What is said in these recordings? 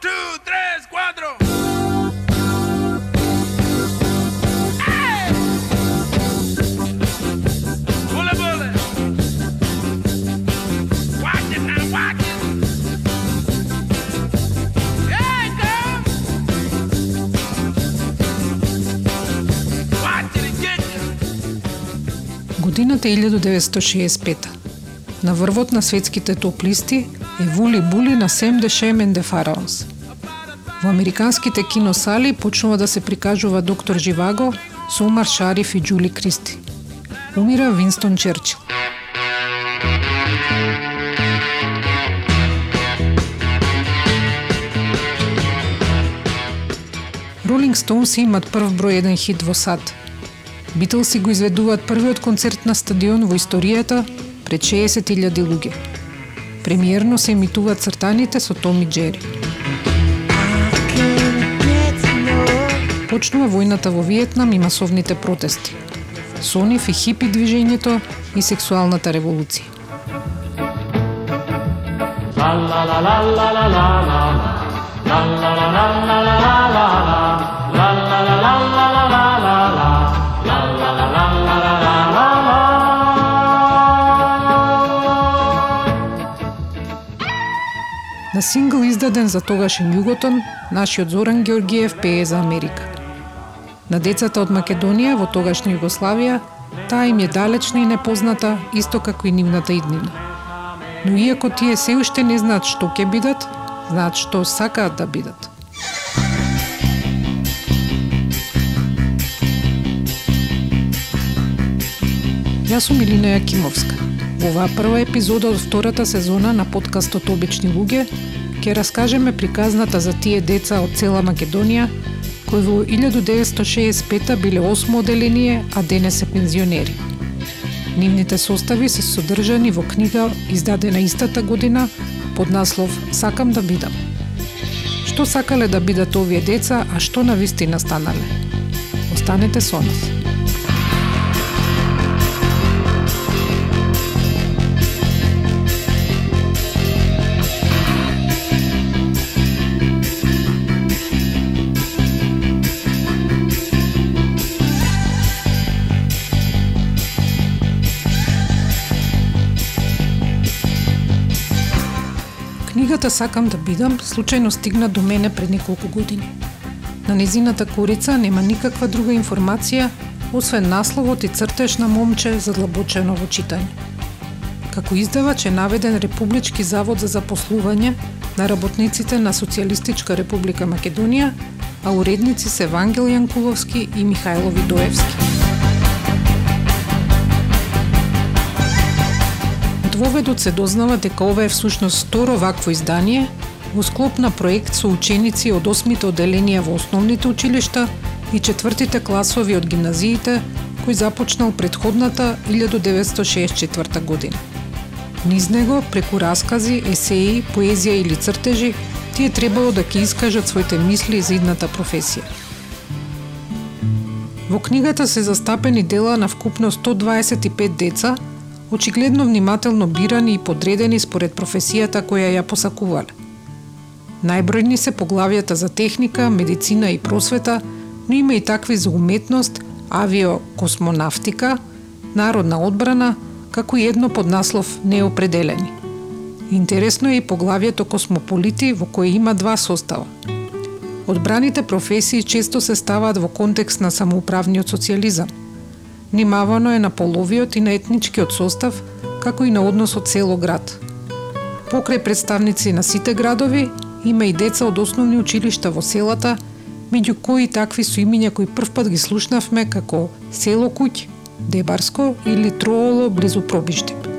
Two, tres, cuatro. Годината е 1965. На врвот на светските топ листи е Вули Були на Сем де Шемен де Фараонс. Во американските киносали почнува да се прикажува доктор Живаго со Умар Шариф и Джули Кристи. Умира Винстон Черчил. Ролинг Стоунс имат прв број еден хит во САД. Битлси го изведуваат првиот концерт на стадион во историјата пред 60.000 луѓе. Премиерно се емитуваат цртаните со Томи Джери. Почнува војната во Виетнам и масовните протести. Со нив и хипи движењето и сексуалната револуција. На сингл издаден за тогашен Југотон, нашиот Зоран Георгиев пее за Америка. На децата од Македонија во тогашна Југославија, таа им е далечна и непозната, исто како и нивната иднина. Но иако тие се уште не знаат што ќе бидат, знаат што сакаат да бидат. Јас сум Илина Јакимовска. Во оваа прва епизода од втората сезона на подкастот Обични луѓе ќе раскажеме приказната за тие деца од цела Македонија кои во 1965 биле осмо оделение, а денес се пензионери. Нивните состави се содржани во книга издадена истата година под наслов Сакам да бидам. Што сакале да бидат овие деца, а што на вистина станале? Останете со нас. Книгата Сакам да бидам случајно стигна до мене пред неколку години. На незината корица нема никаква друга информација освен насловот и цртеж на момче задлабочено во читање. Како издавач е наведен Републички завод за запослување на работниците на Социјалистичка република Македонија, а уредници се Вангел Јанкуловски и Михајло Видоевски. Од воведот се дознава дека ова е всушност второ вакво издание во склоп на проект со ученици од осмите оделенија во основните училишта и четвртите класови од гимназиите кој започнал предходната 1964 година. Низ него, преку раскази, есеи, поезија или цртежи, тие требало да ќе искажат своите мисли за идната професија. Во книгата се застапени дела на вкупно 125 деца, очигледно внимателно бирани и подредени според професијата која ја посакувале. Најбројни се поглавјата за техника, медицина и просвета, но има и такви за уметност, авиокосмонавтика, народна одбрана, како и едно под наслов неопределени. Интересно е и поглавјето космополити во кое има два состава. Одбраните професии често се ставаат во контекст на самоуправниот социјализам. Внимавано е на половиот и на етничкиот состав, како и на односот село-град. Покрај представници на сите градови, има и деца од основни училишта во селата, меѓу кои такви со имиња кои првпат ги слушнавме како Село Куќ, Дебарско или Трооло близу Пробиштип.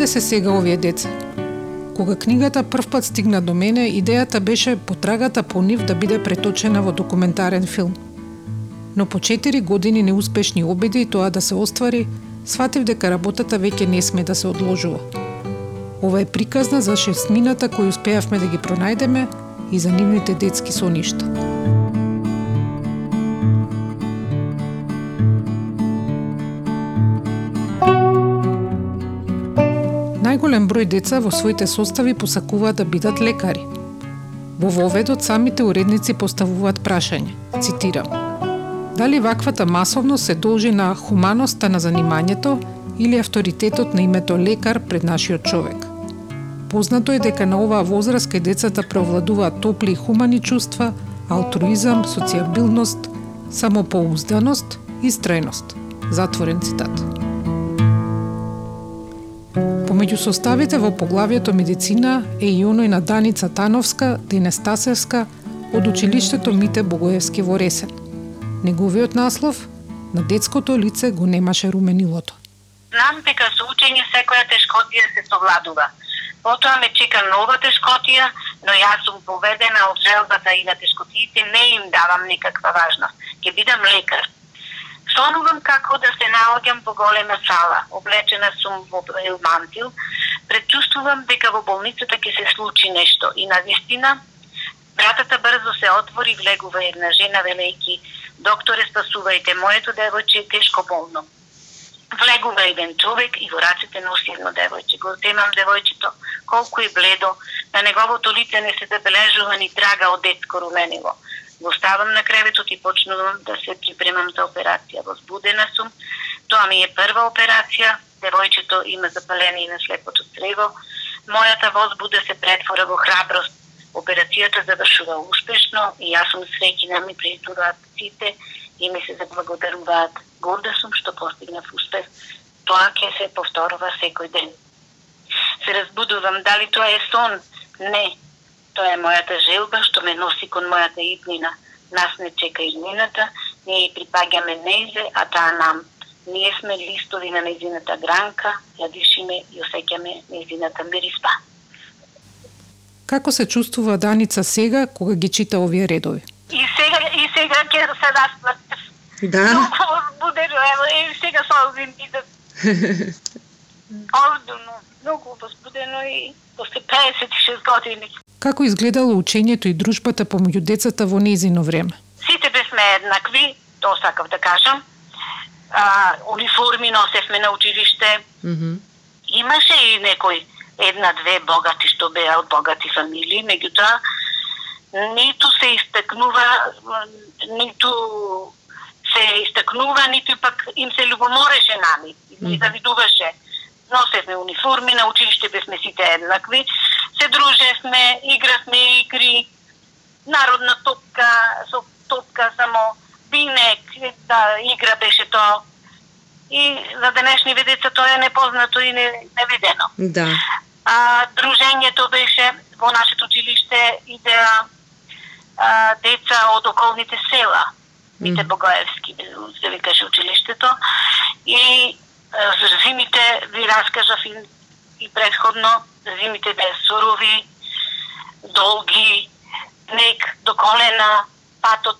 Каде се сега овие деца? Кога книгата првпат стигна до мене, идејата беше потрагата по нив да биде преточена во документарен филм. Но по 4 години неуспешни обиди и тоа да се оствари, сватив дека работата веќе не сме да се одложува. Ова е приказна за шестмината кои успеавме да ги пронајдеме и за нивните детски соништа. Поголем број деца во своите состави посакуваат да бидат лекари. Во воведот самите уредници поставуваат прашање, цитирам, Дали ваквата масовност се должи на хуманоста на занимањето или авторитетот на името лекар пред нашиот човек? Познато е дека на оваа возраст кај децата преовладуваат топли и хумани чувства, алтруизам, социјабилност, самопоузданост и стреност. Затворен цитат. Меѓу составите во поглавието медицина е и оној на Даница Тановска, Денестасевска, од училиштето Мите Богоевски во Ресен. Неговиот наслов на детското лице го немаше руменилото. Знам дека со учење секоја тешкотија се совладува. Потоа ме чека нова тешкотија, но јас сум поведена од желбата и на тешкотиите не им давам никаква важност. Ке бидам лекар. Сонувам како да се наоѓам во голема сала. Облечена сум во мантил. Предчувствувам дека во болницата ќе се случи нешто. И на вистина, вратата брзо се отвори, влегува една жена велејки Докторе, спасувајте, моето девојче е тешко болно. Влегува еден човек и во рацете носи едно девојче. Го земам девојчето, колку е бледо, на неговото лице не се забележува ни трага од детско руменило. Го ставам на креветот и почнувам да се припремам за операција. Возбудена сум. Тоа ми е прва операција. Девојчето има запаление на слепото црево. Мојата возбуда се претвора во храброст Операцијата завршува успешно и јас сум среќна ми притуваат сите и ми се заблагодаруваат. Горда сум што постигнав успех. Тоа ќе се повторува секој ден. Се разбудувам дали тоа е сон? Не. Тоа е мојата желба што ме носи кон мојата иднина. Нас не чека иднината, ние припаѓаме незе, а таа нам. Ние сме листови на незината гранка, ја дишиме и осеќаме незината мириспа. Како се чувствува Даница сега кога ги чита овие редови? И сега, и сега ќе се расплачеш. Да. Многу возбудено, ево, и сега солзим идат. Ордуно, многу возбудено и после 56 години. Како изгледало учењето и дружбата помеѓу децата во неизино време? Сите бесме еднакви, тоа сакав да кажам. А, униформи носевме на училиште. Mm -hmm. Имаше и некој една-две богати што беа од богати фамилии, меѓутоа ниту се истакнува, ниту се истакнува, ниту пак им се љубомореше нами, ни завидуваше. Носевме униформи, на училиште бевме сите еднакви, се дружевме, игравме игри, народна топка, со топка само пинек, да игра беше тоа. И за денешни деца тоа е непознато и не, невидено. Да а, дружењето беше во нашето училиште идеа а, деца од околните села. Мите Богоевски се викаше училиштето и зимите ви раскажав и, и предходно зимите беа сурови, долги, нек до колена, патот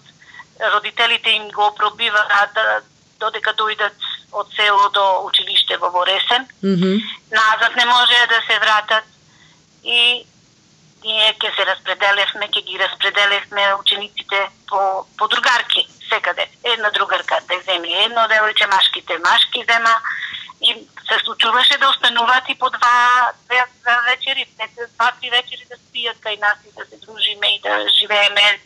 родителите им го пробиваат да, додека дојдат од село до училиште во Воресен. Mm -hmm. Назад не може да се вратат и ние ќе се распределевме, ќе ги распределевме учениците по, по другарки секаде. Една другарка да земе едно девојче, машките машки зема и се случуваше да остануваат и по два, две вечери, два, три вечери да спијат кај нас и да се дружиме и да живееме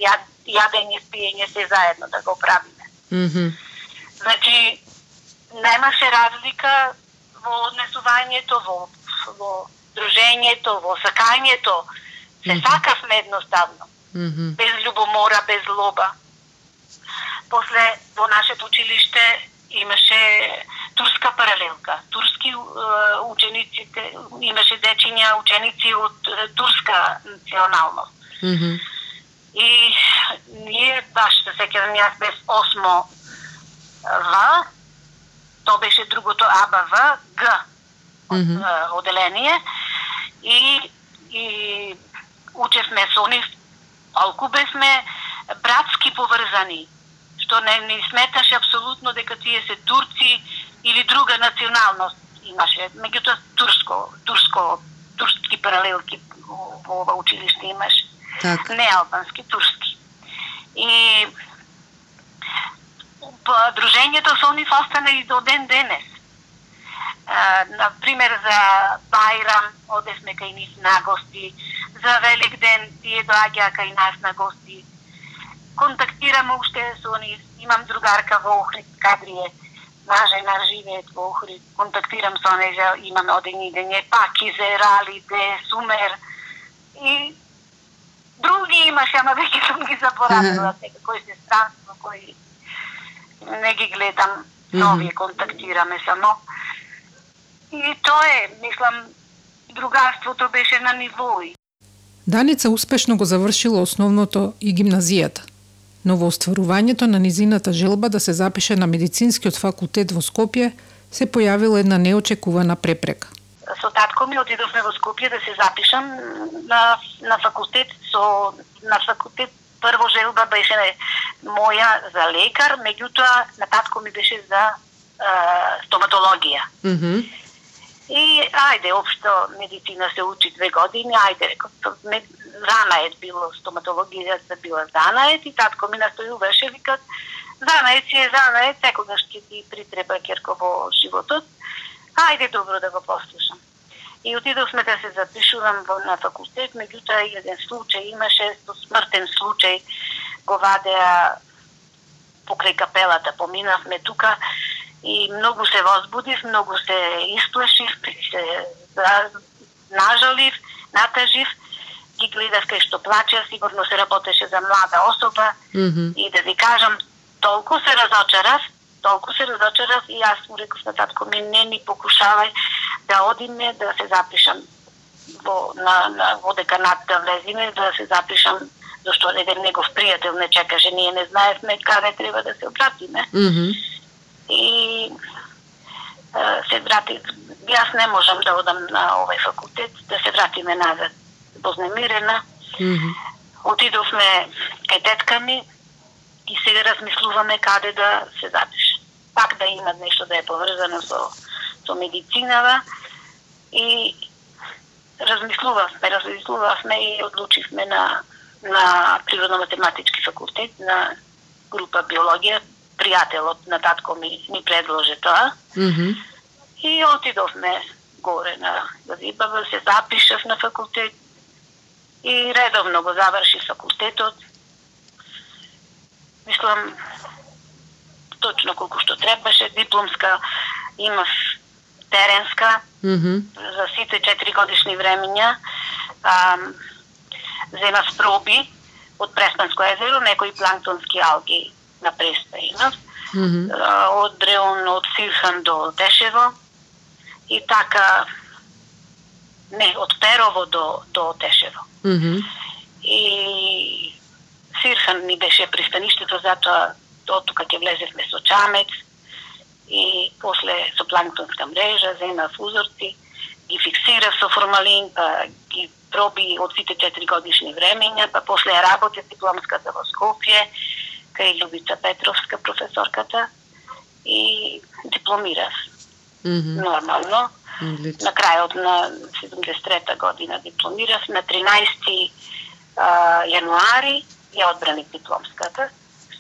јадење, спиење се заедно да го правиме. Mm -hmm. Значи, немаше разлика во однесувањето, во, во дружењето, во сакањето. Се сакавме едноставно. Mm -hmm. Без љубомора, без злоба. После во нашето училиште имаше турска паралелка. Турски е, учениците, имаше дечиња ученици од турска националност. Mm -hmm. И ние, баш се сеќавам, јас без осмо В, тоа беше другото АБВ, Г, Mm -hmm. оделение, и, и учевме со нив, алку бевме братски поврзани, што не ни сметаше апсолутно дека тие се турци или друга националност имаше. Меѓутоа турско, турско, турски паралелки во ова училиште имаше. Така. Не албански, турски. И дружењето со нив остана и до ден денес. А, на пример за Бајрам одевме кај нив на гости, за Велик ден тие доаѓаа кај нас на гости. Контактирам уште со нив, имам другарка во Охрид, Кадрие, жена живеет во Охрид, контактирам со неја, имаме одени дење, Пакизе, Ралиде, Сумер и други имаше, ама веќе сум ги заборавила, сега кои се странство, кои не ги гледам, со овие контактираме само. И тоа е, мислам, другарството беше на нивои. Даница успешно го завршила основното и гимназијата. Но во остварувањето на низината желба да се запише на медицинскиот факултет во Скопје, се појавила една неочекувана препрека. Со татко ми отидовме во Скопје да се запишам на, на факултет. Со, на факултет прво желба беше моја за лекар, меѓутоа на татко ми беше за е, стоматологија. Mm -hmm. И ајде, општо медицина се учи две години, ајде, реков, е било стоматологијата била занаед и татко ми настојуваше, викат, е, си е занаед, секогаш ќе ти притреба керко во животот, ајде добро да го послушам. И отидовме да се запишувам во, на факултет, меѓутоа еден случај имаше, смртен случај, го вадеа покрај капелата, поминавме тука, и многу се возбудив, многу се исплашив, се нажалив, натажив, ги гледав кај што плаче, сигурно се работеше за млада особа Mm -hmm. и да ви кажам, толку се разочарав, толку се разочарав и јас му реков на татко ми не ни покушавај да одиме да се запишам во на, на во деканат да влезиме да се запишам зашто еден негов пријател не чекаше, ние не знаевме каде треба да се обратиме. Mm -hmm. И се врати, јас не можам да одам на овој факултет, да се вратиме назад вознемирена. Mm -hmm. Отидовме кај тетка ми и сега размислуваме каде да се запише. Пак да има нешто да е поврзано со, со медицината и размислувавме, размислувавме и одлучивме на на природно-математички факултет на група биологија. Пријателот на татко ми ми предложи тоа. Mm -hmm. И отидовме горе на Газибава, се запишав на факултет и редовно го заврши факултетот. Мислам, точно колку што требаше, дипломска имав теренска Mm -hmm. за сите 4 годишни времења. А, земав проби од Преспанско езеро, некои планктонски алги на имав Mm -hmm. од Реон, од Сирхан до Тешево и така не, од Перово до, до Тешево. Mm -hmm. И Сирхан ни беше пристаништето, затоа од тука ќе влезевме со Чамец и после со планктонска мрежа земав узорци, ги фиксирав со формалин, па ги проби од сите 4 годишни времења, па после ја работев дипломската во Скопје, кај Љубица Петровска, професорката, и дипломирав Mm -hmm. нормално. Одлично. На крајот на 73 година дипломирав, на 13 а, јануари ја одбраних дипломската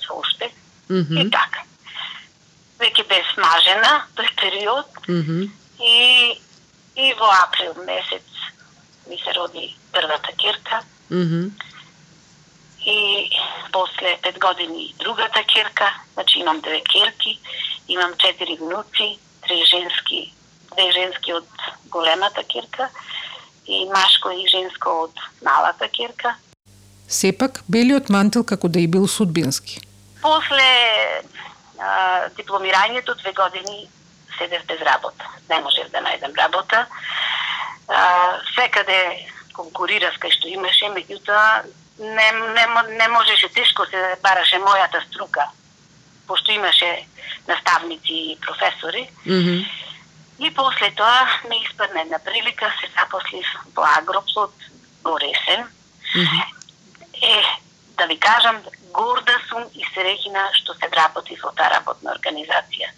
со успех Mm и -hmm. така. Веќе бе смажена тој период Mm -hmm. и и во април месец ми се роди првата кирка Mm -hmm. И после пет години другата кирка, значи имам две кирки, имам четири внуци, три женски, две женски од големата кирка и машко и женско од малата кирка. Сепак, белиот мантил како да и бил судбински. После а, дипломирањето две години седев без работа. Не можев да најдем работа. А, секаде конкурирав кај што имаше, меѓутоа не, не, не можеше, тешко се бараше мојата струка, пошто имаше наставници и професори. Mm -hmm. И после тоа ми испадна една прилика, се запослив во Агроплот, во Ресен. Mm -hmm. Е, да ви кажам, горда сум и среќна што се вработив во таа работна организација.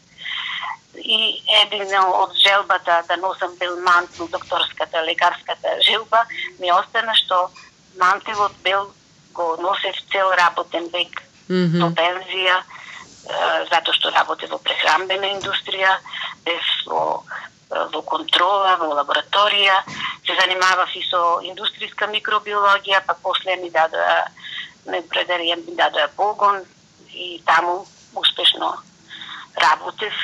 И едно од желбата да носам бел мантил, докторската, лекарската желба, ми остана што мантилот бел го носев цел работен век Mm до -hmm. пензија, е, затоа што работев во прехранбена индустрија, бев во во контрола, во лабораторија, се занимавав и со индустријска микробиологија, па после ми дадоа ме определија ми дадоа погон и таму успешно работев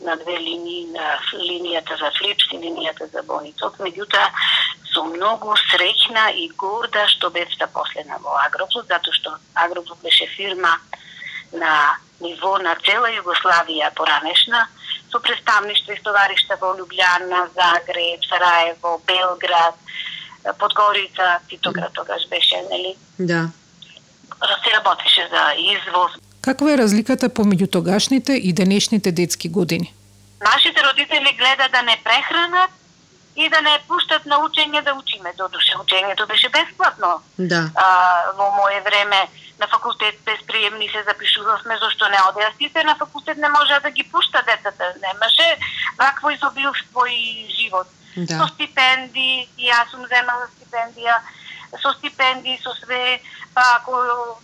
на две линии, на линијата за флипс и линијата за болницот. Меѓутоа, сум многу среќна и горда што бев запослена во Агроплод, затоа што Агроплод беше фирма на ниво на цела Југославија поранешна, со представништва и стоваришта во Лjublјана, Загреб, Сараево, Белград, Подгорица, Титоград тогаш беше, нели? Да. Се работеше за извоз. Каква е разликата помеѓу тогашните и денешните детски години? Нашите родители гледа да не прехранат и да не пуштат на учење да учиме. Додуше, учењето беше бесплатно. Да. А, во мое време на факултет без приемни се запишувавме зашто не одеа сите на факултет не можеа да ги пушта децата. Немаше вакво изобилство и живот. Да. Со стипендии, и јас сум земала стипендија, со стипендии, со све, па ако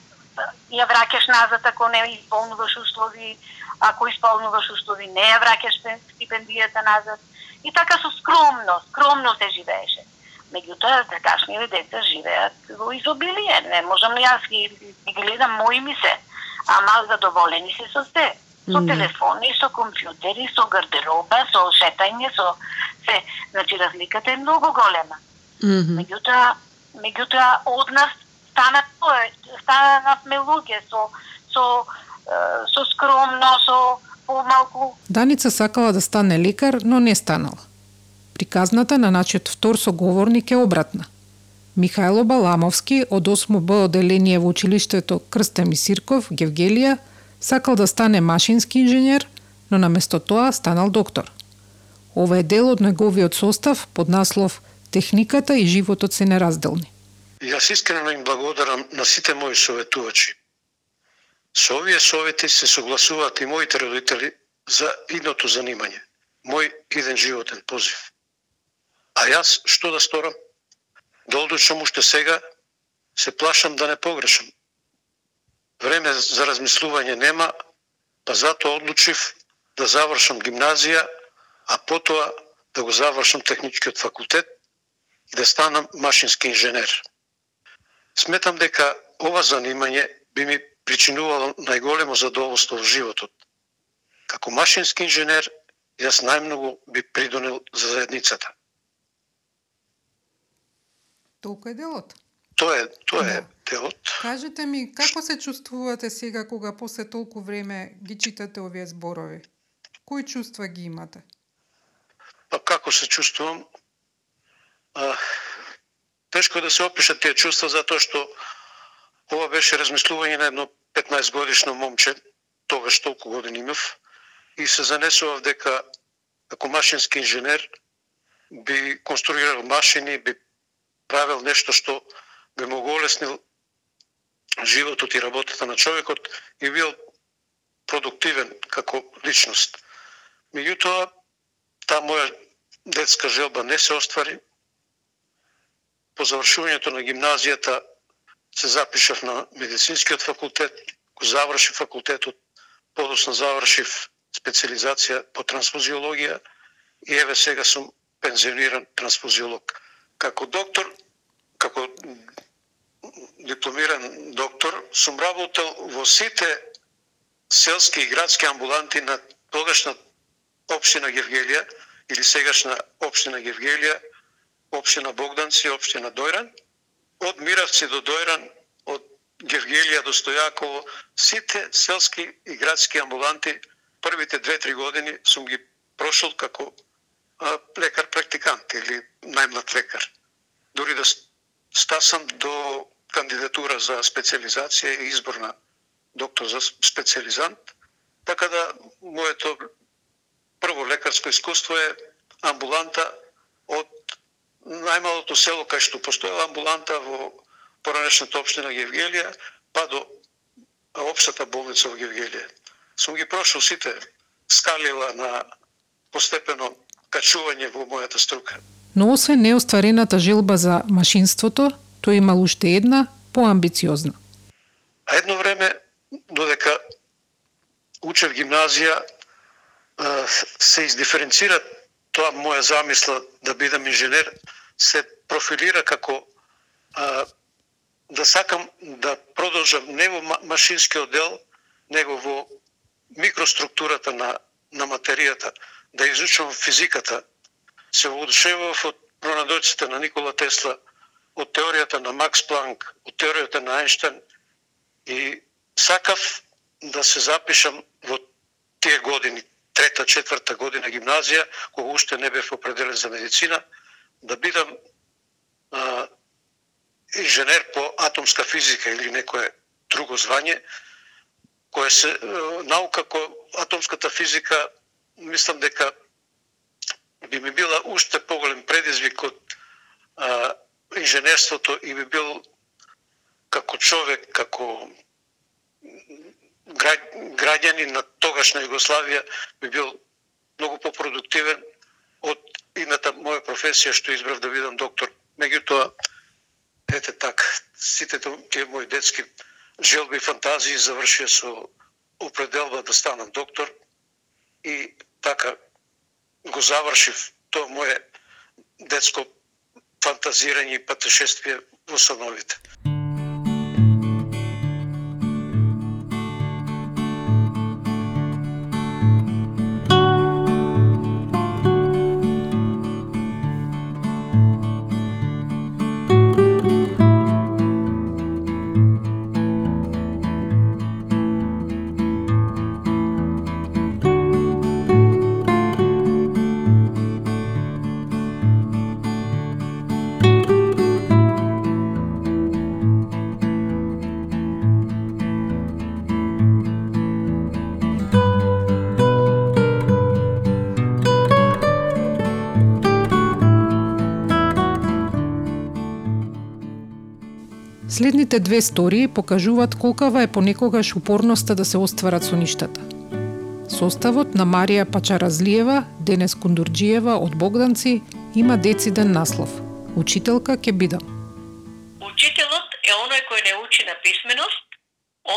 ја враќаш назад ако не исполнуваш услови, ако исполнуваш услови не ја враќаш стипендијата назад. И така со скромно, скромно се живееше. Меѓутоа, такашниве деца живеат во изобилие. Не можам јас ги, ги гледам мои ми се, ама задоволени се со се. Со телефони, со компјутери, со гардероба, со шетање, со се. Значи, разликата е многу голема. Меѓутоа, меѓутоа од нас стана тоа, станавме луѓе со со со скромно, со помалку Даница сакала да стане лекар, но не станала. Приказната на начет втор соговорник е обратна. Михајло Баламовски од 8 Б оделение во училиштето Крстем и Сирков, Гевгелија, сакал да стане машински инженер, но наместо тоа станал доктор. Ова е дел од неговиот состав под наслов Техниката и животот се неразделни. Јас искрено им благодарам на сите мои советувачи. Со овие совети се согласуваат и моите родители за идното занимање, мој иден животен позив. А јас што да сторам? Да одлучам уште сега, се плашам да не погрешам. Време за размислување нема, па затоа одлучив да завршам гимназија, а потоа да го завршам техничкиот факултет и да станам машински инженер. Сметам дека ова занимање би ми причинувало најголемо задоволство во животот. Како машински инженер, јас најмногу би придонел за заедницата. Толку е делот. Тоа е, тоа е Да. делот. Кажете ми, како се чувствувате сега кога после толку време ги читате овие зборови? Кои чувства ги имате? Па како се чувствувам? А, тешко да се опишат тие чувства затоа што ова беше размислување на едно 15 годишно момче, тогаш толку години имав, и се занесував дека како машински инженер би конструирал машини, би правил нешто што би му го олеснил животот и работата на човекот и бил продуктивен како личност. Меѓутоа, таа моја детска желба не се оствари. По завршувањето на гимназијата се запишав на медицинскиот факултет, го завршив факултетот, подоцна завршив специализација по трансфузиологија и еве сега сум пензиониран трансфузиолог. Како доктор, како дипломиран доктор, сум работел во сите селски и градски амбуланти на тогашна општина Гевгелија или сегашна општина Гевгелија, општина Богданци, општина Дојран, од Мировци до Дојран, од Гевгелија до Стојаково, сите селски и градски амбуланти првите две-три години сум ги прошол како лекар практикант или најмлад лекар. Дури да стасам до кандидатура за специализација и избор на доктор за специализант, така да моето прво лекарско искуство е амбуланта од најмалото село кај што постоела амбуланта во поранешната општина Гевгелија, па до општата болница во Гевгелија. Сум ги прошол сите скалила на постепено качување во мојата струка. Но освен неостварената желба за машинството, тој имал уште една, поамбициозна. А едно време, додека учев гимназија, се издиференцира тоа моја замисла да бидам инженер се профилира како а, да сакам да продолжам не во машинскиот дел, него во микроструктурата на, на материјата, да изучувам физиката. Се воодушевував од пронадоците на Никола Тесла, од теоријата на Макс Планк, од теоријата на Ајнштайн и сакав да се запишам во тие години, трета, четврта година гимназија, кога уште не бев определен за медицина, да бидам а, инженер по атомска физика или некое друго звање, кое се е, наука која атомската физика мислам дека би ми била уште поголем предизвик од а, инженерството и би бил како човек, како граѓанин на тогашна Југославија би бил многу попродуктивен од ината моја професија што избрав да бидам доктор. Меѓутоа, ете так, сите тие мои детски желби и фантазии завршија со определба да станам доктор и така го завршив тоа мое детско фантазирање и патешествие во соновите. Следните две стории покажуваат колкава е понекогаш упорноста да се остварат соништата. Составот на Марија Пачаразлиева, Денес Кундурджиева од Богданци има дециден наслов Учителка ке бидам. Учителот е оној кој не учи на писменост,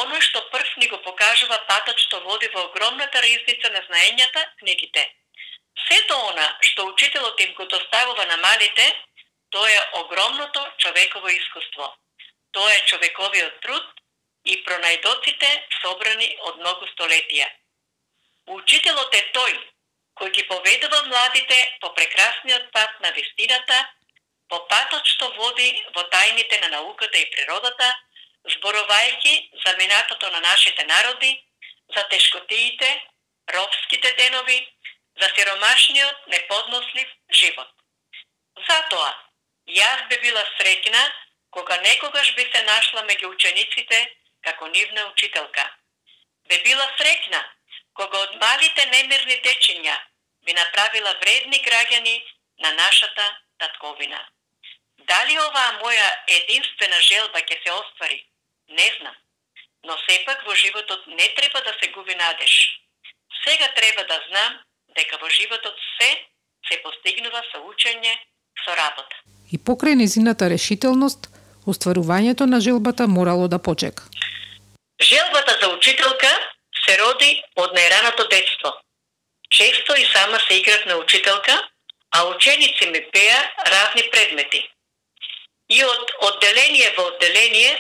оној што прв ни го покажува патот што води во огромната ризница на знаењата, книгите. Сето она што учителот им го доставува на малите, тоа е огромното човеково искуство. Тоа е човековиот труд и пронајдоците собрани од многу столетија. Учителот е тој кој ги поведува младите по прекрасниот пат на вистината, по патот што води во тајните на науката и природата, зборувајќи за минатото на нашите народи, за тешкотиите, робските денови, за сиромашниот неподнослив живот. Затоа, јас би била среќна кога некогаш би се нашла меѓу учениците како нивна учителка. бе била среќна кога од малите немирни дечиња би направила вредни граѓани на нашата татковина. Дали оваа моја единствена желба ќе се оствари? Не знам. Но сепак во животот не треба да се губи надеж. Сега треба да знам дека во животот се се постигнува со учење, со работа. И покрај незината решителност, остварувањето на желбата морало да почека. Желбата за учителка се роди од најраното детство. Често и сама се играв на учителка, а ученици ми пеа разни предмети. И од одделение во одделение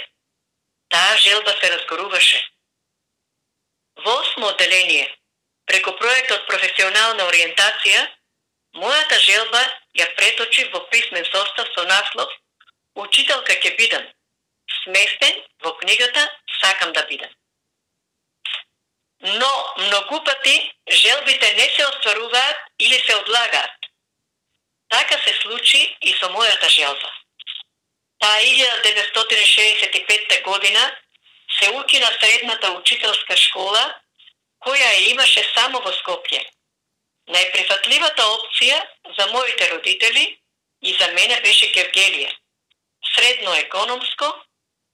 таа желба се разгоруваше. Во осмо одделение, преку проектот професионална ориентација, мојата желба ја преточи во писмен состав со наслов Учителка ќе бидам, сместен во книгата Сакам да бидам. Но многу пати желбите не се остваруваат или се одлагаат. Така се случи и со мојата желба. Таа 1965 година се учи на средната учителска школа, која ја имаше само во Скопје. Најприфатливата опција за моите родители и за мене беше Гевгелија, средно економско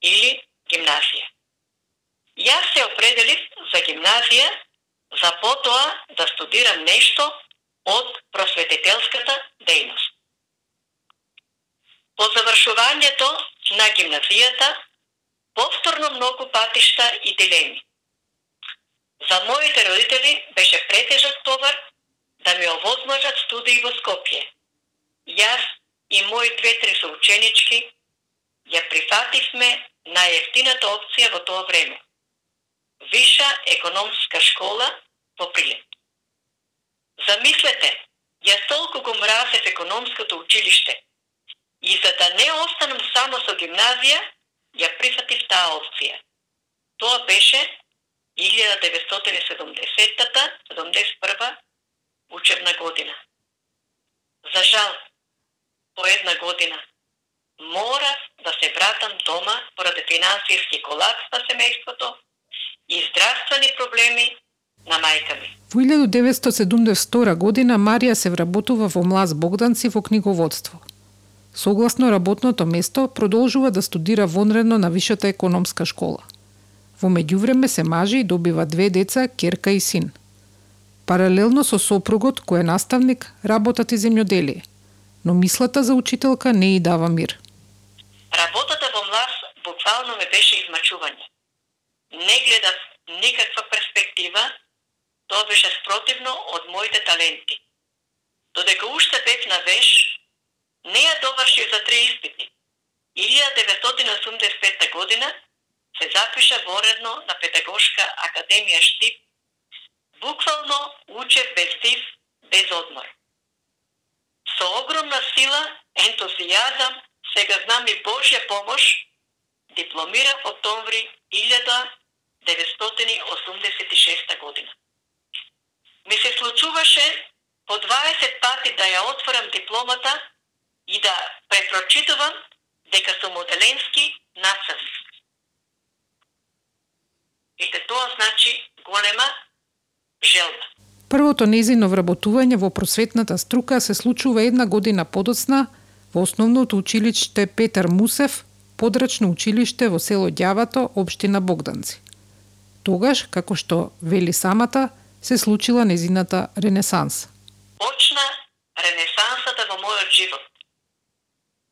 или гимназија. Јас се определив за гимназија, за потоа да студирам нешто од просветителската дејност. По завршувањето на гимназијата, повторно многу патишта и дилеми. За моите родители беше претежок товар да ми овозможат студии во Скопје. Јас и мои две-три соученички ја прифативме најефтината опција во тоа време. Виша економска школа во Прилеп. Замислете, јас толку го мразев економското училиште и за да не останам само со гимназија, ја прифатив таа опција. Тоа беше 1970-71 учебна година. За жал, по една година морав да се вратам дома поради финансиски колапс на семејството и здравствени проблеми на мајка ми. Во 1972 година Марија се вработува во Млаз Богданци во книговодство. Согласно работното место, продолжува да студира вонредно на Вишата економска школа. Во меѓувреме се мажи и добива две деца, керка и син. Паралелно со сопругот, кој е наставник, работат и земјоделие, но мислата за учителка не и дава мир. Работата во млав буквално ме беше измачување. Не гледав никаква перспектива, тоа беше спротивно од моите таленти. Додека уште бев на веш, не ја довршив за три испити. 1985 година се запиша воредно на Педагошка академија Штип, буквално учев без стив, без одмор. Со огромна сила, ентузијазам, сега знам и Божја помош, дипломирав октомври 1986 година. Ми се случуваше по 20 пати да ја отворам дипломата и да препрочитувам дека сум оделенски нацрт. Ете тоа значи голема желба. Првото незино вработување во просветната струка се случува една година подоцна основното училиште Петар Мусев, подрачно училиште во село Ѓавато, општина Богданци. Тогаш, како што вели самата, се случила незината ренесанса. Почна ренесансата во мојот живот.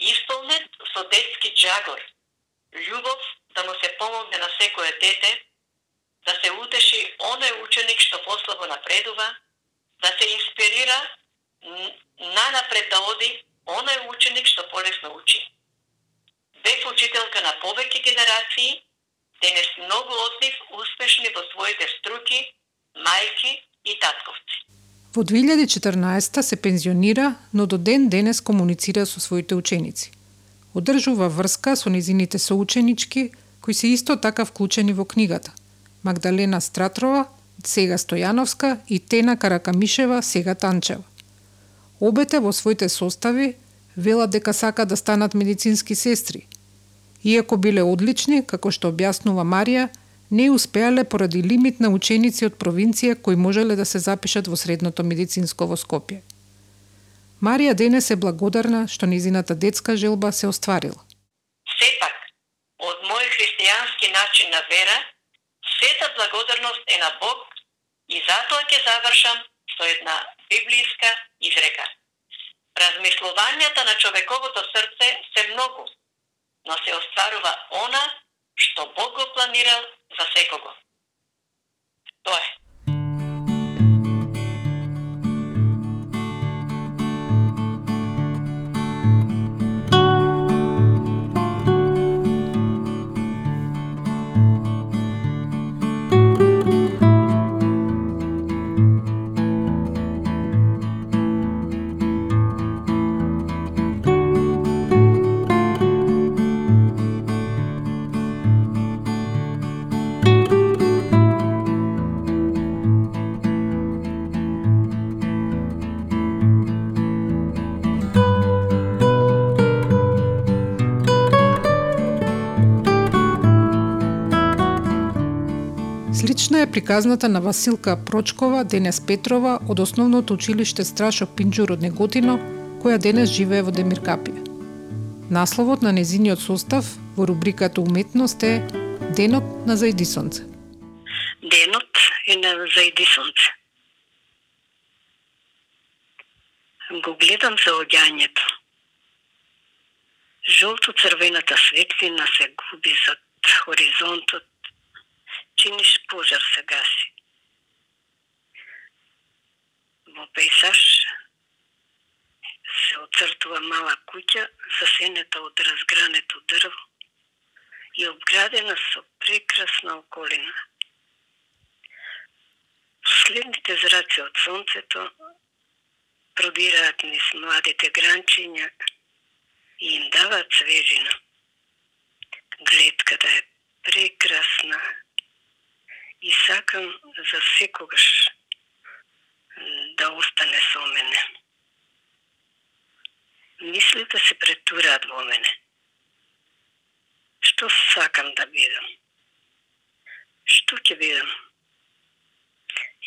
Исполнет со детски джагор, љубов да му се помогне на секое дете, да се утеши оној ученик што послабо напредува, да се инспирира нанапред да оди Она е ученик што полесно учи. Бев учителка на повеќе генерации, денес многу од нив успешни во своите струки, мајки и татковци. Во 2014 се пензионира, но до ден денес комуницира со своите ученици. Одржува врска со низините соученички, кои се исто така вклучени во книгата. Магдалена Стратрова, сега Стојановска и Тена Каракамишева, сега Танчева. Обете во своите состави велат дека сака да станат медицински сестри. Иако биле одлични, како што објаснува Марија, не успеале поради лимит на ученици од провинција кои можеле да се запишат во средното медицинско во Скопје. Марија денес е благодарна што низината детска желба се остварила. Сепак, од мој христијански начин на вера, сета благодарност е на Бог и затоа ќе завршам со една библиска изрека. Размислувањата на човековото срце се многу, но се остварува она што Бог го планирал за секого. Тоа е. Е приказната на Василка Прочкова, денес Петрова, од основното училиште Страшо Пинџур од Неготино, која денес живее во Демиркапија. Насловот на незиниот состав во рубриката Уметност е Денот на Зајдисонце. Денот е на Зајдисонце. Го гледам за одјањето. Жолто-црвената светлина се губи зад хоризонтот чиниш пожар се гаси. Во пейсаж се оцртува мала куќа засенета од разгрането дрво и обградена со прекрасна околина. Следните зраци од сонцето пробираат низ младите гранчиња и им даваат свежина. Гледката е прекрасна и сакам за секогаш да остане со мене. Мислите да се претураат во мене. Што сакам да бидам? Што ќе бидам?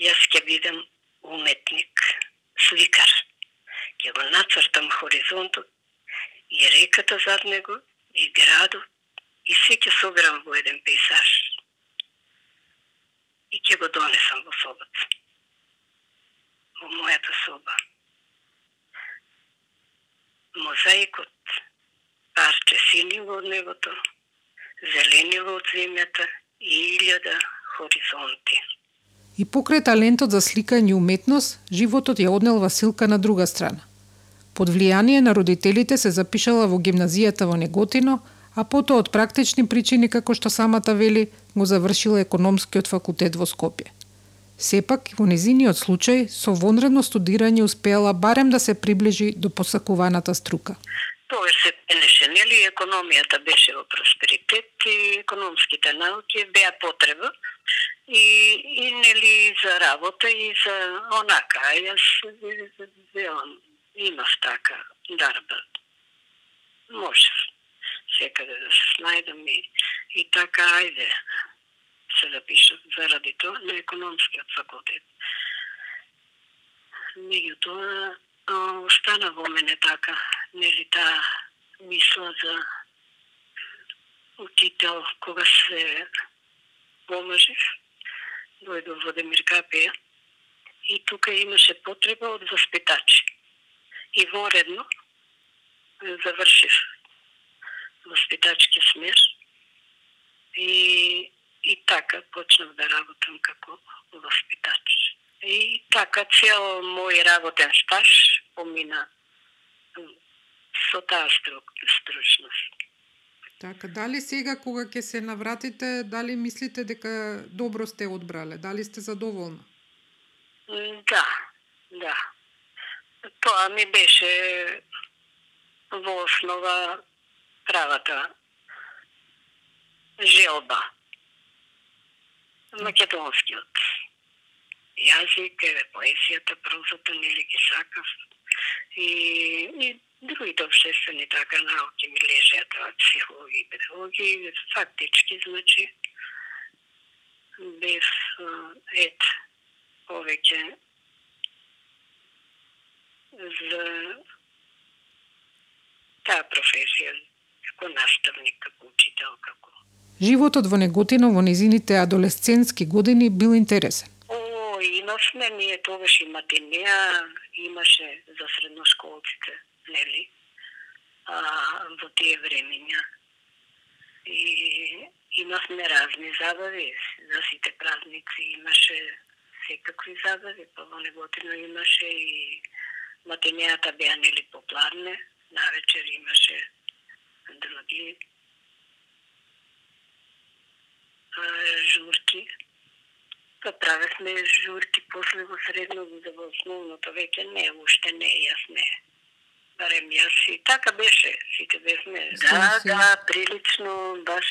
Јас ќе бидам уметник, сликар. Ќе го нацртам хоризонтот и реката зад него, и градот, и се ќе соберам во еден пейсаж. И ќе го донесам во собата. Во мојата соба. Мозаикот, парче синило од небото, зеленило од земјата и илјада хоризонти. И покрај талентот за сликање и уметност, животот ја однел Василка на друга страна. Под влијание на родителите се запишала во гимназијата во Неготино, а потоа од практични причини, како што самата вели, го завршила економскиот факултет во Скопје. Сепак, во незиниот случај, со вонредно студирање успеала барем да се приближи до посакуваната струка. Тоа се пенеше, нели, економијата беше во просперитет и економските науки беа потреба и, и нели за работа и за онака, а јас велам, имав така дарба. Можев секаде да се снајдам и, и така, ајде, се запишав заради тоа на економскиот факултет. Меѓутоа, остана во мене така, нели таа мисла за учител кога се помажев, дојдов во Демиркапија и тука имаше потреба од воспитачи. И воредно завршив воспитачки смер и и така почнав да работам како воспитач. И така цел мој работен стаж помина со таа стручност. Така, дали сега кога ќе се навратите, дали мислите дека добро сте одбрале? Дали сте задоволна? Да, да. Тоа ми беше во основа правата желба. Македонскиот јазик, поезијата, прозата, нели ги сакав. И, и другите обштествени така науки ми лежеа тоа психологија и педагогија, фактички, значи, без ет повеќе за таа професија како наставник, како учител, како Животот во Неготино во незините адолесцентски години бил интересен. О, имавме ние тогаш и матинеа, имаше за средношколците, нели? А, во тие времења. И имавме разни забави, за сите празници имаше секакви забави, па во Неготино имаше и матинеата беа нели попладне, навечер имаше други журки. Па правевме журки после во средно, за во основното веќе не, уште не, јас не. Барем јас и така беше, сите бевме. Да, да, прилично, баш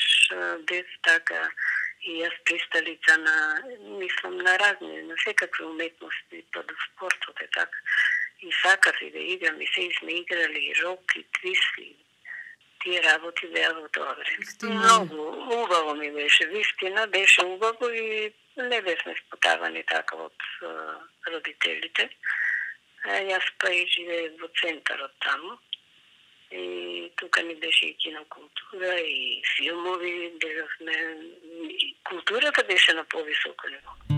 без така и јас присталица на, мислам, на разни, на секакви уметности, па до спортот е така. И сакав и да играм, и се сме играли и рок, и твист, и тие работи беа во тоа време. Многу убаво ми беше, вистина беше убаво и не бевме спотавани така од родителите. Јас па и живеев во центарот таму. И тука ни беше и кинокултура, и филмови, бевме... Културата беше на повисоко ниво.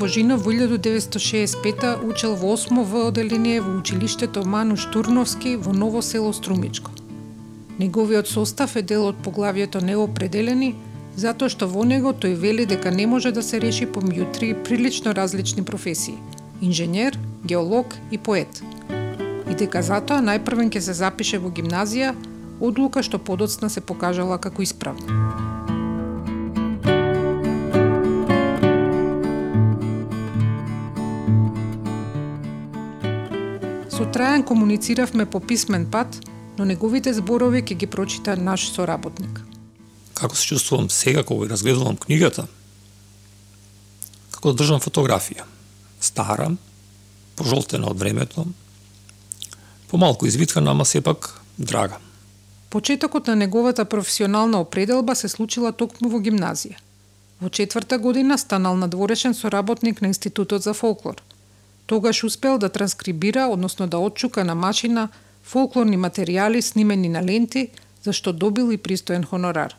Божинов во 1965 учел во 8 В оделение во училиштето Ману Штурновски во Ново село Струмичко. Неговиот состав е дел од поглавието неопределени, затоа што во него тој вели дека не може да се реши помеѓу три прилично различни професии – инженер, геолог и поет. И дека затоа најпрвен ќе се запише во гимназија, одлука што подоцна се покажала како исправна. Трајан комунициравме по писмен пат, но неговите зборови ќе ги прочита наш соработник. Како се чувствувам сега кога разгледувам книгата? Како да држам фотографија. Стара, пожолтена од времето, помалку извиткана, ама сепак драга. Почетокот на неговата професионална определба се случила токму во гимназија. Во четврта година станал надворешен соработник на Институтот за фолклор. Тогаш успел да транскрибира, односно да отчука на машина фолклорни материјали снимени на ленти, за што добил и пристоен хонорар.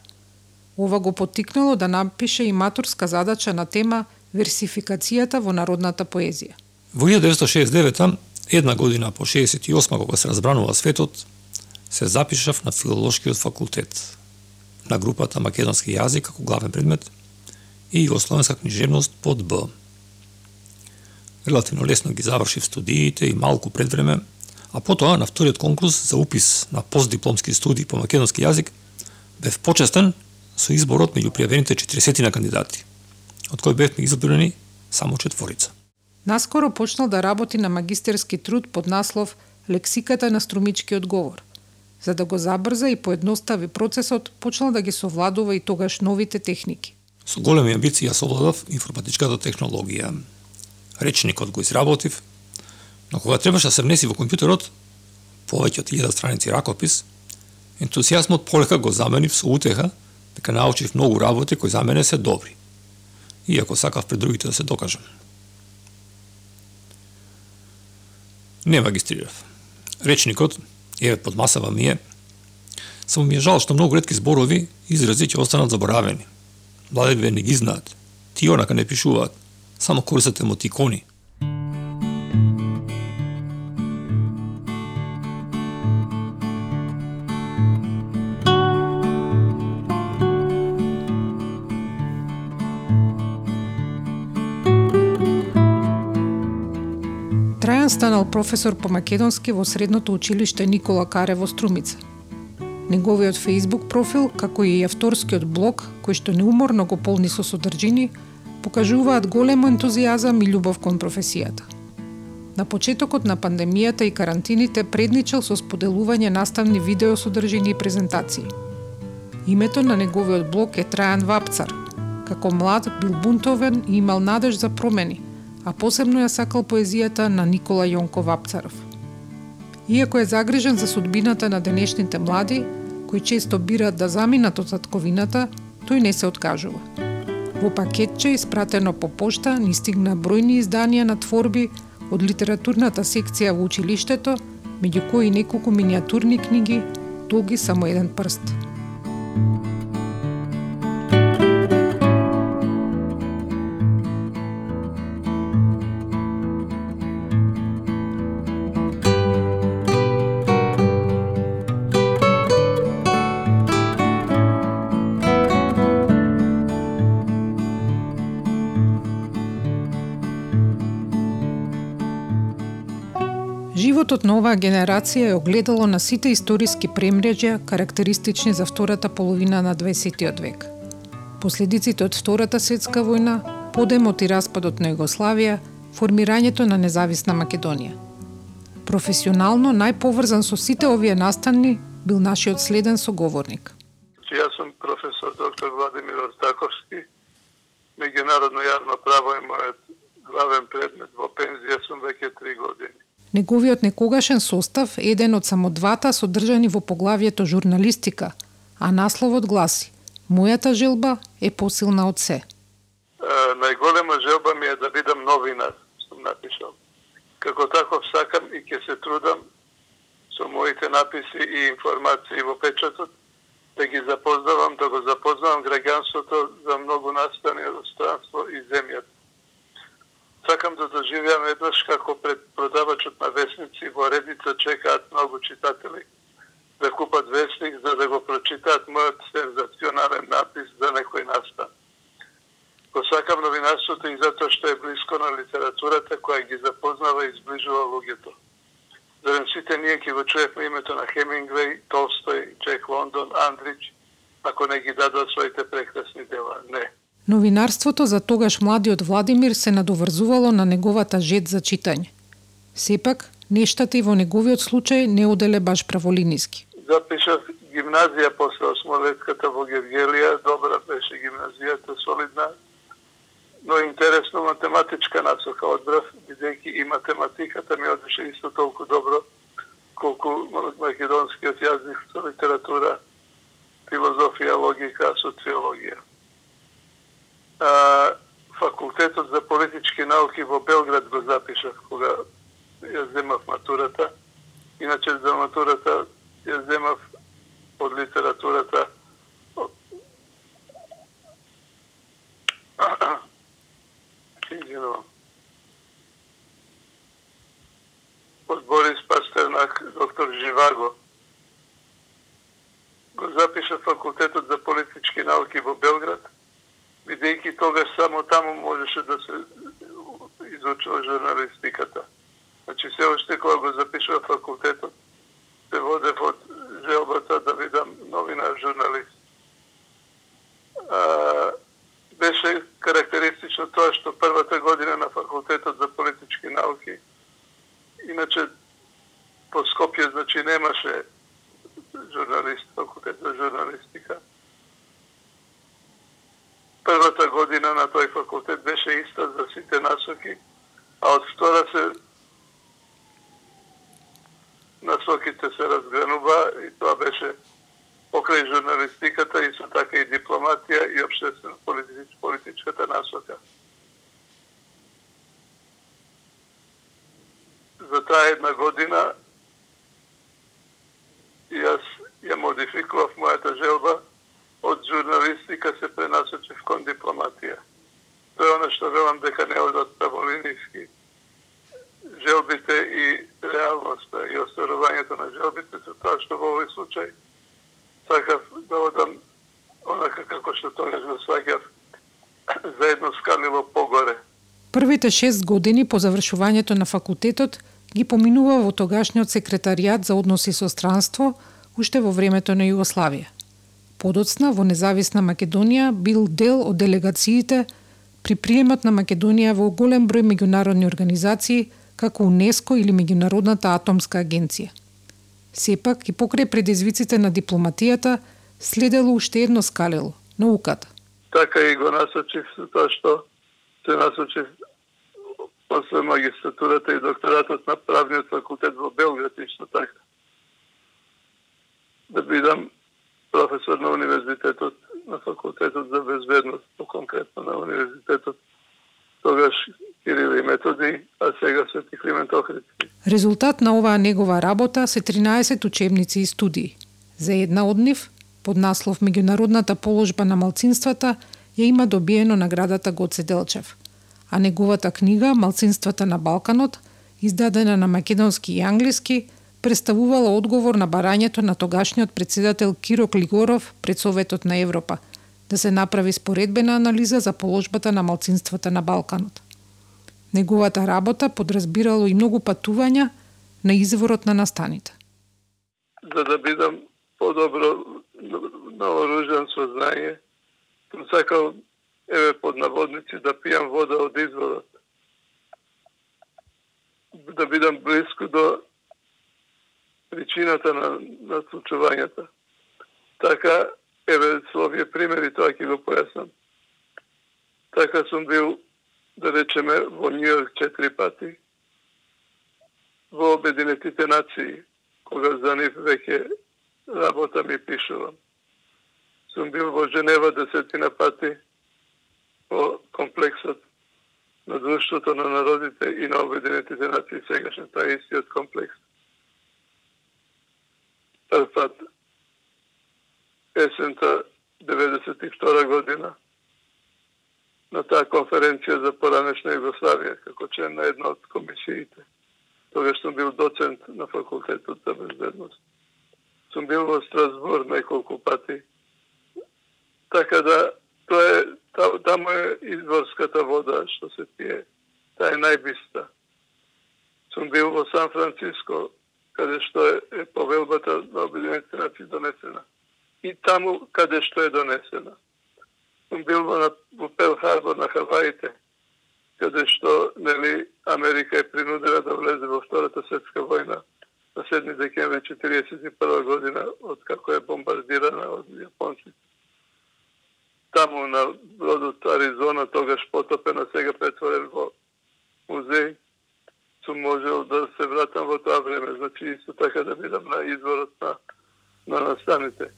Ова го потикнало да напише и матурска задача на тема версификацијата во народната поезија. Во 1969 една година по 68 кога се разбранува светот, се запишав на филолошкиот факултет на групата македонски јазик како главен предмет и југословенска книжевност под Б. Релативно лесно ги завршив студиите и малку пред време а потоа на вториот конкурс за упис на постдипломски студии по македонски јазик бев почестен со изборот меѓу пријавените 40 на кандидати, од кои бевме избрани само четворица. Наскоро почнал да работи на магистерски труд под наслов Лексиката на струмичкиот говор. За да го забрза и поедностави процесот, почнал да ги совладува и тогаш новите техники. Со големи амбиции ја совладав информатичката технологија. Речникот го изработив, Но кога требаше да се внеси во компјутерот, повеќе од 1000 страници ракопис, ентусијазмот полека го заменив со утеха дека научив многу работи кои за мене се добри, иако сакав пред другите да се докажам. Не магистрирав. Речникот, еве под масава ми е, само ми е жал што многу ретки зборови изрази ќе останат заборавени. Младите не ги знаат. Ти онака не пишуваат. Само користат емотикони. станал професор по македонски во средното училиште Никола Каре во Струмица. Неговиот Facebook профил, како и авторскиот блог, кој што неуморно го полни со содржини, покажуваат големо ентузијазам и љубов кон професијата. На почетокот на пандемијата и карантините предничал со споделување наставни видео содржини и презентации. Името на неговиот блог е Трајан Вапцар. Како млад бил бунтовен и имал надеж за промени – а посебно ја сакал поезијата на Никола Јонков Вапцаров. Иако е загрижен за судбината на денешните млади, кои често бираат да заминат од татковината, тој не се откажува. Во пакетче испратено по пошта ни стигна бројни изданија на творби од литературната секција во училиштето, меѓу кои неколку миниатурни книги, долги само еден прст. Животот на оваа генерација е огледало на сите историски премреџја карактеристични за втората половина на 20 век. Последиците од Втората светска војна, подемот и распадот на Југославија, формирањето на независна Македонија. Професионално најповрзан со сите овие настанни бил нашиот следен соговорник. Јас сум професор доктор Владимир Ортаковски. Меѓународно јавно право е мојот главен предмет во пензија сум веќе три години. Неговиот некогашен состав е еден од само двата содржани во поглавието журналистика, а насловот гласи Мојата желба е посилна од се. најголема желба ми е да бидам новинар, сум напишал. Како таков сакам и ќе се трудам со моите написи и информации во печатот да ги запознавам, да го запознавам граѓанството за многу настани од странство и земјата. Сакам еднаш како пред продавачот на весници во редица чекаат многу читатели да купат весник за да го прочитаат мојот сензационален напис за некој настан. Го сакам новинарството и затоа што е близко на литературата која ги запознава и изближува луѓето. Зарем сите ние ќе го чуевме името на Хемингвей, Толстој, Джек Лондон, Андрич, ако не ги дадат своите прекрасни дела. Не. Новинарството за тогаш младиот Владимир се надоврзувало на неговата жет за читање. Сепак, нештата и во неговиот случај не оделе баш праволиниски. Запишав гимназија после осмолетката во Гергелија. добра беше гимназијата, солидна, но интересно математичка насока одбрав, бидејќи и математиката ми одеше исто толку добро, колку македонскиот јазник со литература, филозофија, логика, социологија. А, факултетот за политички науки во Белград го запишав кога ја земав матурата. Иначе за матурата ја земав од литературата извинувам. Од Борис Пастернак, доктор Живаго. Го запиша факултетот за политички науки во Белград, бидејќи тогаш само таму можеше да се изучува журналистиката. Значи се уште кога го запишува факултетот, се водев од желбата да видам новинар журналист. А, беше карактеристично тоа што првата година на факултетот за политички науки, иначе по Скопје значи немаше журналист, факултет за журналистика. Првата година на тој факултет беше иста за сите насоки, а од втора се насоките се разгранува и тоа беше покрај журналистиката и со така и дипломатија и обштествено политич, политичката насока. За таа една година јас ја модификував мојата желба од журналистика се пренасочив кон дипломатија. Тоа е оно што велам дека не одат праволиниски. Желбите и реалноста и остварувањето на желбите се тоа што во овој случај сакав да одам онака како што тогаш го сваќав за едно скалило погоре. Првите шест години по завршувањето на факултетот ги поминува во тогашниот секретаријат за односи со странство, уште во времето на Југославија. Подоцна во независна Македонија бил дел од делегациите при приемот на Македонија во голем број меѓународни организации како УНЕСКО или Меѓународната атомска агенција. Сепак и покрај предизвиците на дипломатијата следело уште едно скалело науката. Така и го насочив со тоа што се насочив после магистратурата и докторатот на правниот факултет во Белград исто така. Да бидам професор на универзитетот, на факултетот за безбедност, по-конкретно на универзитетот тогаш Кирил и Методи, а сега Свети Климент Охрид. Резултат на оваа негова работа се 13 учебници и студии. За една од нив, под наслов Меѓународната положба на малцинствата, ја има добиено наградата Гоце Делчев. А неговата книга Малцинствата на Балканот, издадена на македонски и англиски, представувала одговор на барањето на тогашниот председател Киро Клигоров пред Советот на Европа – да се направи споредбена анализа за положбата на малцинствата на Балканот. Неговата работа подразбирало и многу патувања на изворот на настаните. За да бидам подобро наоружен со знање, сакал, еве под наводници, да пијам вода од изворот. Да бидам близко до причината на, на случувањата. Така, еве со овие примери тоа ќе го појаснам. Така сум бил, да речеме, во Нью-Йорк четири пати, во Обединетите нации, кога за нив веќе работам и пишувам. Сум бил во Женева десетина пати, во комплексот на Друштвото на народите и на Обединетите нации, сегашен тоа истиот комплекс. Прв пат есента 92 година на таа конференција за поранешна Југославија, како член на една од комисиите. Тогаш сум бил доцент на факултетот за безбедност. Сум бил во Страсбур неколку пати. Така да, тоа е, таму е изворската вода што се пие. Таа е најбиста. Сум бил во Сан Франциско, каде што е, е повелбата на Обединените нации донесена. И таму каде што е донесена. Сум бил во, во Пел Харбор на Хаваите, каде што нели Америка е принудена да влезе во Втората светска војна на 7 декември 1941 година, од како е бомбардирана од јапонците. Таму на бродот Аризона, тогаш потопена, сега претворен во музеј, сум можел да се вратам во тоа време, значи исто така да бидам на изворот на, на настаните.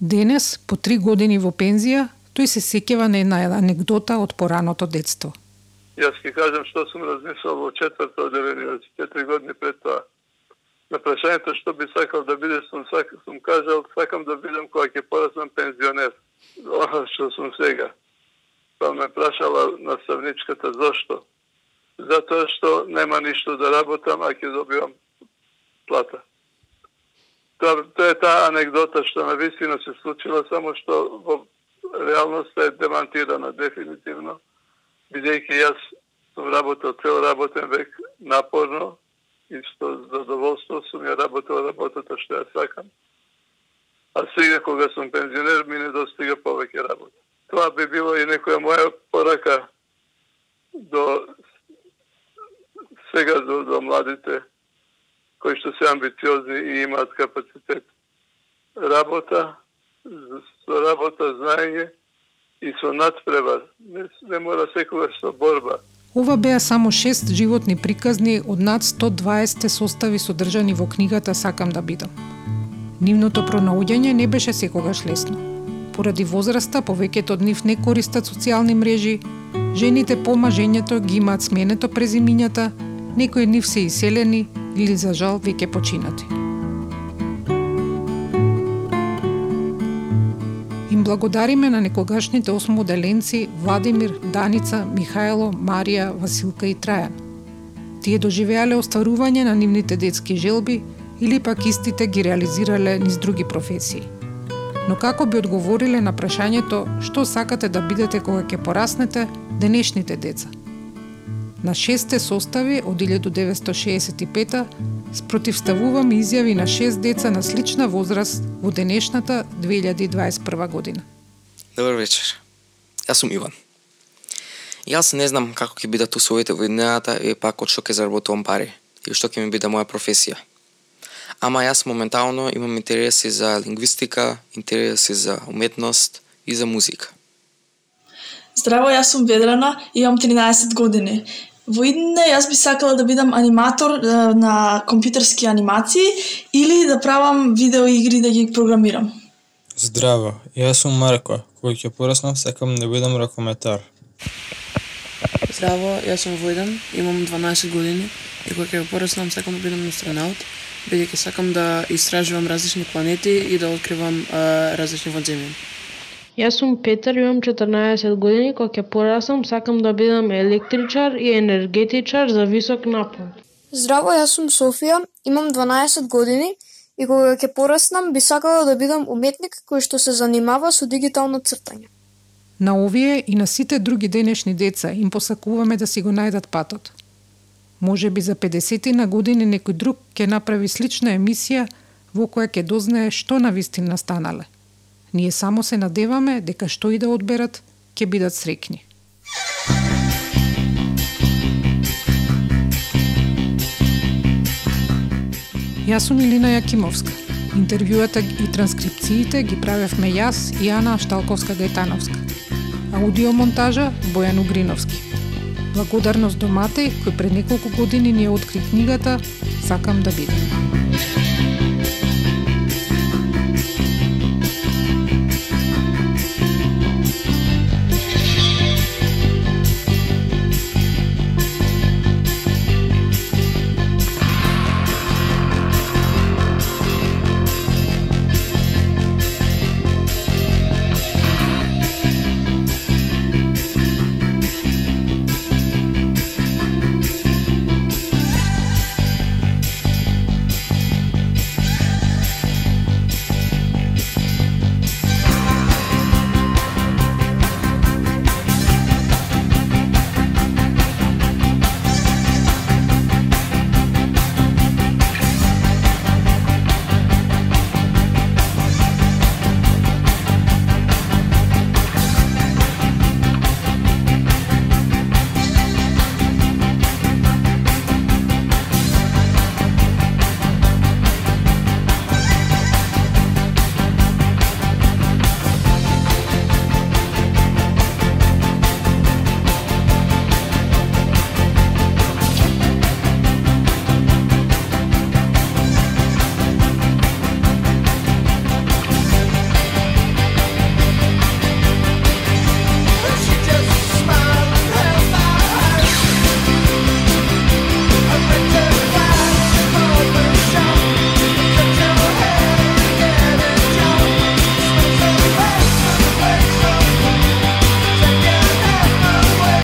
Денес, по три години во пензија, тој се сеќава на една анекдота од пораното детство. Јас ќе кажам што сум размислил во четврта одделение, 4 години пред тоа. На прашањето што би сакал да биде, сум, сак, сум кажал, сакам да бидам кога ќе пораснам пензионер. Оно што сум сега. Па ме прашала наставничката зошто затоа што нема ништо да работам, а ќе добивам плата. Тоа, тоа е таа анекдота што на вистина се случила, само што во реалноста е демантирана дефинитивно, бидејќи јас сум работел цел работен век напорно и што задоволство сум ја работел работата што ја сакам. А сега кога сум пензионер ми не достига повеќе работа. Тоа би било и некоја моја порака до сега до, до младите кои што се амбициозни и имаат капацитет. Работа, со работа, знаење и со надпревар. Не, не мора секогаш со борба. Ова беа само шест животни приказни од над 120 состави содржани во книгата Сакам да бидам. Нивното пронаоѓање не беше секогаш лесно. Поради возраста, повеќето од нив не користат социјални мрежи, жените по мажењето ги имаат сменето презимињата некои нив се иселени или за жал веќе починати. Им благодариме на некогашните осмоделенци Владимир, Даница, Михајло, Марија, Василка и Трајан. Тие доживеале остварување на нивните детски желби или пак истите ги реализирале низ други професии. Но како би одговориле на прашањето што сакате да бидете кога ќе пораснете денешните деца – На шесте состави од 1965 спротивставувам изјави на шест деца на слична возраст во денешната 2021 година. Добар вечер. Јас сум Иван. Јас не знам како ќе бидат условите во иднината и пак од што ќе заработувам пари и што ќе ми биде моја професија. Ама јас моментално имам интереси за лингвистика, интереси за уметност и за музика. Здраво, јас сум Ведрана, имам 13 години. Во идне јас би сакала да бидам аниматор на компјутерски анимации или да правам видеоигри да ги програмирам. Здраво, јас сум Марко. Кога ќе пораснам сакам да бидам ракометар. Здраво, јас сум Војдан, имам 12 години и кога ќе пораснам сакам да бидам астронаут, бидејќи сакам да истражувам различни планети и да откривам а, различни водземји. Јас сум Петар, имам 14 години, кога ќе пораснам сакам да бидам електричар и енергетичар за висок напон. Здраво, јас сум Софија, имам 12 години и кога ќе пораснам би сакала да бидам уметник кој што се занимава со дигитално цртање. На овие и на сите други денешни деца им посакуваме да си го најдат патот. Може би за 50 на години некој друг ќе направи слична емисија во која ќе дознае што на вистина станале. Ние само се надеваме дека што и да одберат, ќе бидат срекни. Јас сум Илина Јакимовска. Интервјуата и транскрипциите ги правевме јас и Ана Шталковска-Гајтановска. Аудиомонтажа Бојан Угриновски. Благодарност до Матеј, кој пред неколку години ни ја откри книгата «Сакам да бидам».